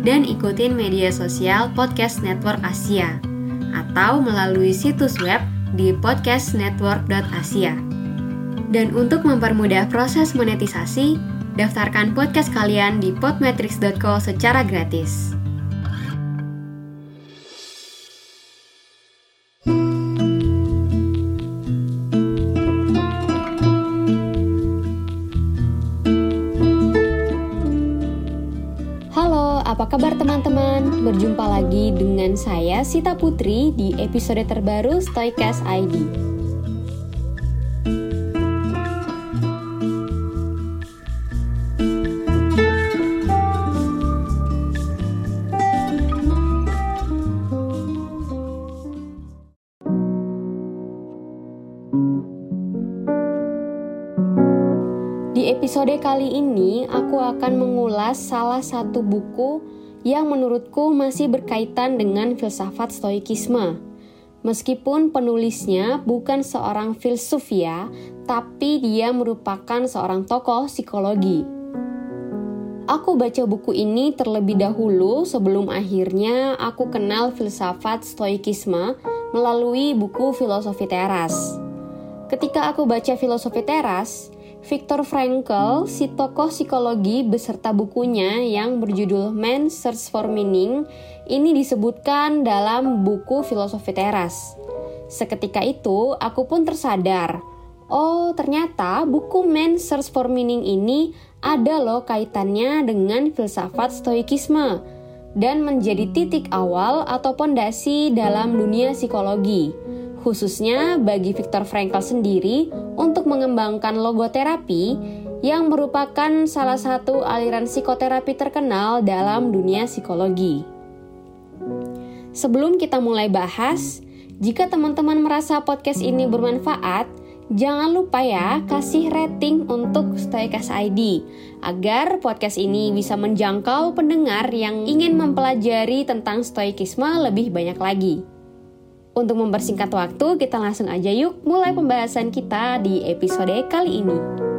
dan ikutin media sosial Podcast Network Asia atau melalui situs web di podcastnetwork.asia. Dan untuk mempermudah proses monetisasi, daftarkan podcast kalian di podmetrics.co secara gratis. Dengan saya Sita Putri di episode terbaru Stoikas ID. Di episode kali ini, aku akan mengulas salah satu buku yang menurutku masih berkaitan dengan filsafat stoikisme. Meskipun penulisnya bukan seorang filsuf ya, tapi dia merupakan seorang tokoh psikologi. Aku baca buku ini terlebih dahulu sebelum akhirnya aku kenal filsafat stoikisme melalui buku Filosofi Teras. Ketika aku baca Filosofi Teras, Viktor Frankl, si tokoh psikologi beserta bukunya yang berjudul Man's Search for Meaning, ini disebutkan dalam buku Filosofi Teras. Seketika itu, aku pun tersadar, oh ternyata buku Man's Search for Meaning ini ada loh kaitannya dengan filsafat stoikisme dan menjadi titik awal atau pondasi dalam dunia psikologi khususnya bagi Viktor Frankl sendiri untuk mengembangkan logoterapi yang merupakan salah satu aliran psikoterapi terkenal dalam dunia psikologi. Sebelum kita mulai bahas, jika teman-teman merasa podcast ini bermanfaat, jangan lupa ya kasih rating untuk Stoikas ID agar podcast ini bisa menjangkau pendengar yang ingin mempelajari tentang stoikisme lebih banyak lagi. Untuk mempersingkat waktu, kita langsung aja yuk mulai pembahasan kita di episode kali ini.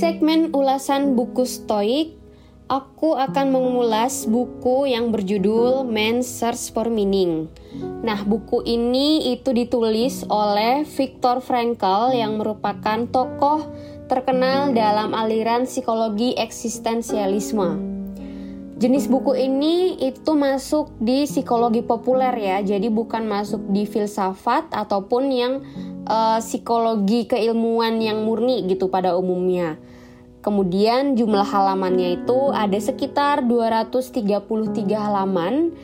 Segmen ulasan buku Stoik, aku akan mengulas buku yang berjudul Man's Search for Meaning. Nah, buku ini itu ditulis oleh Viktor Frankl yang merupakan tokoh terkenal dalam aliran psikologi eksistensialisme. Jenis buku ini itu masuk di psikologi populer ya, jadi bukan masuk di filsafat ataupun yang uh, psikologi keilmuan yang murni gitu pada umumnya. Kemudian jumlah halamannya itu ada sekitar 233 halaman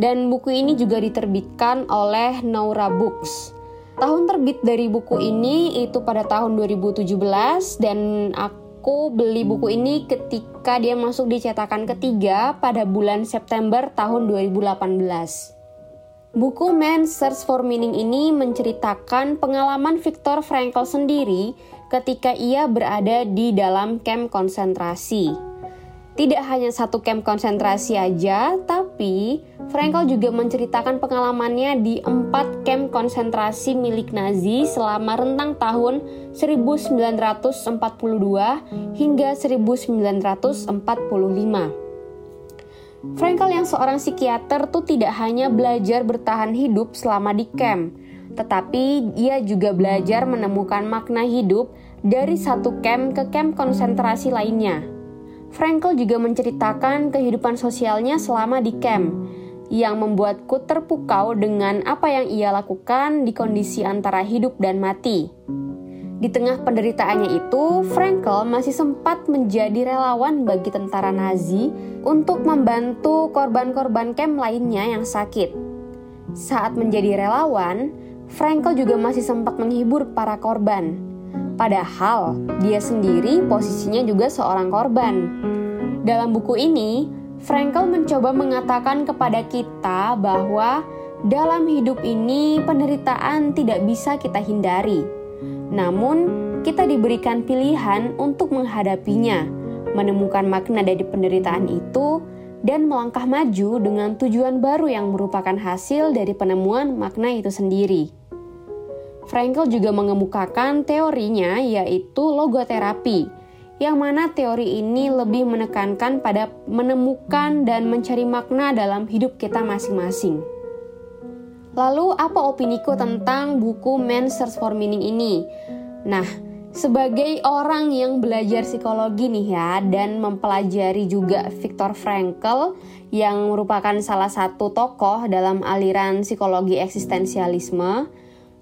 dan buku ini juga diterbitkan oleh Naura Books. Tahun terbit dari buku ini itu pada tahun 2017 dan aku beli buku ini ketika dia masuk di cetakan ketiga pada bulan September tahun 2018. Buku Man's Search for Meaning ini menceritakan pengalaman Viktor Frankl sendiri ketika ia berada di dalam camp konsentrasi. Tidak hanya satu camp konsentrasi aja, tapi Frankl juga menceritakan pengalamannya di empat camp konsentrasi milik Nazi selama rentang tahun 1942 hingga 1945. Frankl yang seorang psikiater tuh tidak hanya belajar bertahan hidup selama di camp, tetapi ia juga belajar menemukan makna hidup dari satu camp ke camp konsentrasi lainnya. Frankl juga menceritakan kehidupan sosialnya selama di camp, yang membuatku terpukau dengan apa yang ia lakukan di kondisi antara hidup dan mati. Di tengah penderitaannya itu, Frankel masih sempat menjadi relawan bagi tentara Nazi untuk membantu korban-korban camp lainnya yang sakit. Saat menjadi relawan, Frankel juga masih sempat menghibur para korban. Padahal dia sendiri posisinya juga seorang korban. Dalam buku ini, Frankel mencoba mengatakan kepada kita bahwa dalam hidup ini penderitaan tidak bisa kita hindari namun, kita diberikan pilihan untuk menghadapinya, menemukan makna dari penderitaan itu, dan melangkah maju dengan tujuan baru yang merupakan hasil dari penemuan makna itu sendiri. Frankel juga mengemukakan teorinya, yaitu logoterapi, yang mana teori ini lebih menekankan pada menemukan dan mencari makna dalam hidup kita masing-masing. Lalu apa opiniku tentang buku Man's Search for Meaning ini? Nah, sebagai orang yang belajar psikologi nih ya dan mempelajari juga Viktor Frankl yang merupakan salah satu tokoh dalam aliran psikologi eksistensialisme,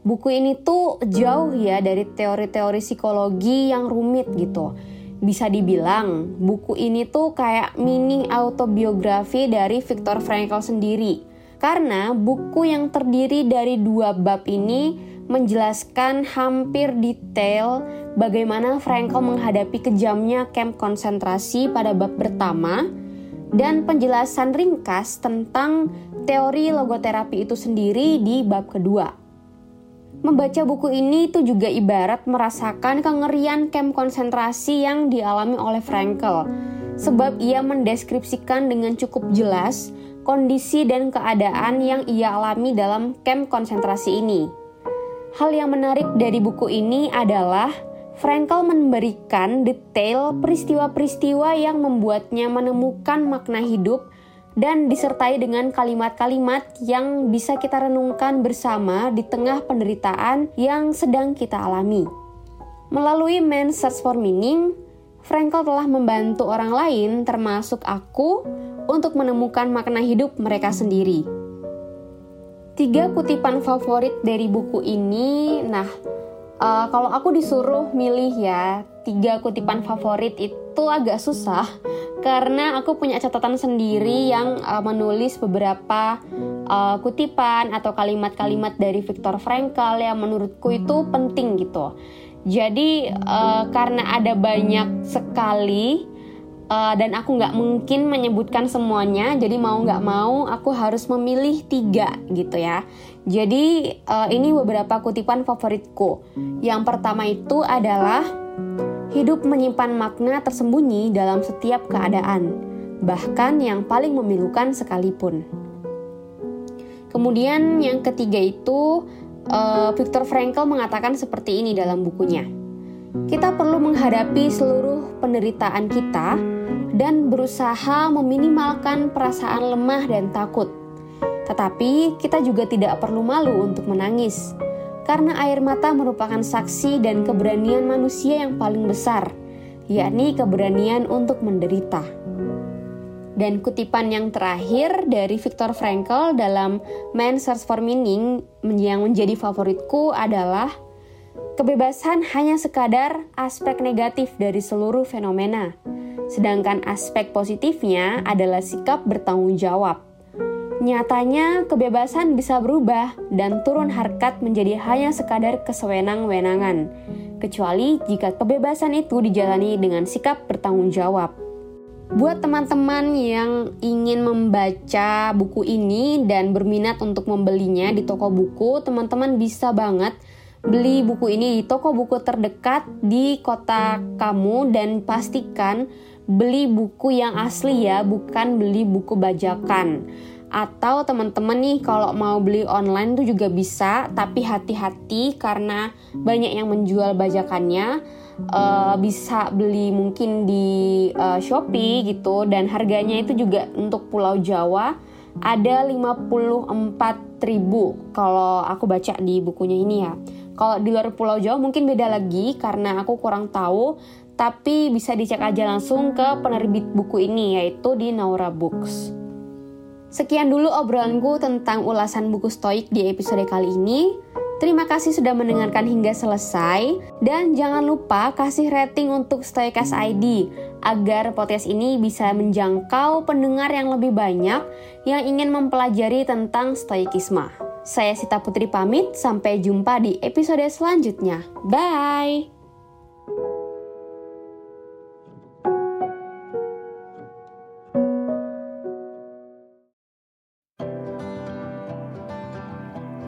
buku ini tuh jauh ya dari teori-teori psikologi yang rumit gitu. Bisa dibilang buku ini tuh kayak mini autobiografi dari Viktor Frankl sendiri karena buku yang terdiri dari dua bab ini menjelaskan hampir detail bagaimana Frankel menghadapi kejamnya camp konsentrasi pada bab pertama dan penjelasan ringkas tentang teori logoterapi itu sendiri di bab kedua. Membaca buku ini itu juga ibarat merasakan kengerian camp konsentrasi yang dialami oleh Frankel, sebab ia mendeskripsikan dengan cukup jelas kondisi dan keadaan yang ia alami dalam camp konsentrasi ini. Hal yang menarik dari buku ini adalah Frankel memberikan detail peristiwa-peristiwa yang membuatnya menemukan makna hidup dan disertai dengan kalimat-kalimat yang bisa kita renungkan bersama di tengah penderitaan yang sedang kita alami. Melalui Man's Search for Meaning, Frankel telah membantu orang lain termasuk aku untuk menemukan makna hidup mereka sendiri. Tiga kutipan favorit dari buku ini, nah, uh, kalau aku disuruh milih ya, tiga kutipan favorit itu agak susah karena aku punya catatan sendiri yang uh, menulis beberapa uh, kutipan atau kalimat-kalimat dari Viktor Frankl yang menurutku itu penting gitu. Jadi uh, karena ada banyak sekali uh, dan aku nggak mungkin menyebutkan semuanya jadi mau nggak mau aku harus memilih tiga gitu ya. Jadi uh, ini beberapa kutipan favoritku. Yang pertama itu adalah hidup menyimpan makna tersembunyi dalam setiap keadaan bahkan yang paling memilukan sekalipun. Kemudian yang ketiga itu uh, Viktor Frankl mengatakan seperti ini dalam bukunya kita perlu menghadapi seluruh penderitaan kita dan berusaha meminimalkan perasaan lemah dan takut. Tetapi kita juga tidak perlu malu untuk menangis, karena air mata merupakan saksi dan keberanian manusia yang paling besar, yakni keberanian untuk menderita. Dan kutipan yang terakhir dari Viktor Frankl dalam Man's Search for Meaning yang menjadi favoritku adalah Kebebasan hanya sekadar aspek negatif dari seluruh fenomena, sedangkan aspek positifnya adalah sikap bertanggung jawab. Nyatanya, kebebasan bisa berubah dan turun harkat menjadi hanya sekadar kesewenang-wenangan, kecuali jika kebebasan itu dijalani dengan sikap bertanggung jawab. Buat teman-teman yang ingin membaca buku ini dan berminat untuk membelinya di toko buku, teman-teman bisa banget beli buku ini di toko buku terdekat di kota kamu dan pastikan beli buku yang asli ya, bukan beli buku bajakan. Atau teman-teman nih kalau mau beli online tuh juga bisa, tapi hati-hati karena banyak yang menjual bajakannya. Uh, bisa beli mungkin di uh, Shopee gitu dan harganya itu juga untuk Pulau Jawa ada 54.000 kalau aku baca di bukunya ini ya. Kalau di luar Pulau Jawa mungkin beda lagi karena aku kurang tahu, tapi bisa dicek aja langsung ke penerbit buku ini yaitu di Naura Books. Sekian dulu obrolanku tentang ulasan buku Stoik di episode kali ini. Terima kasih sudah mendengarkan hingga selesai dan jangan lupa kasih rating untuk Stoikas ID agar podcast ini bisa menjangkau pendengar yang lebih banyak yang ingin mempelajari tentang stoikisme. Saya Sita Putri pamit, sampai jumpa di episode selanjutnya. Bye.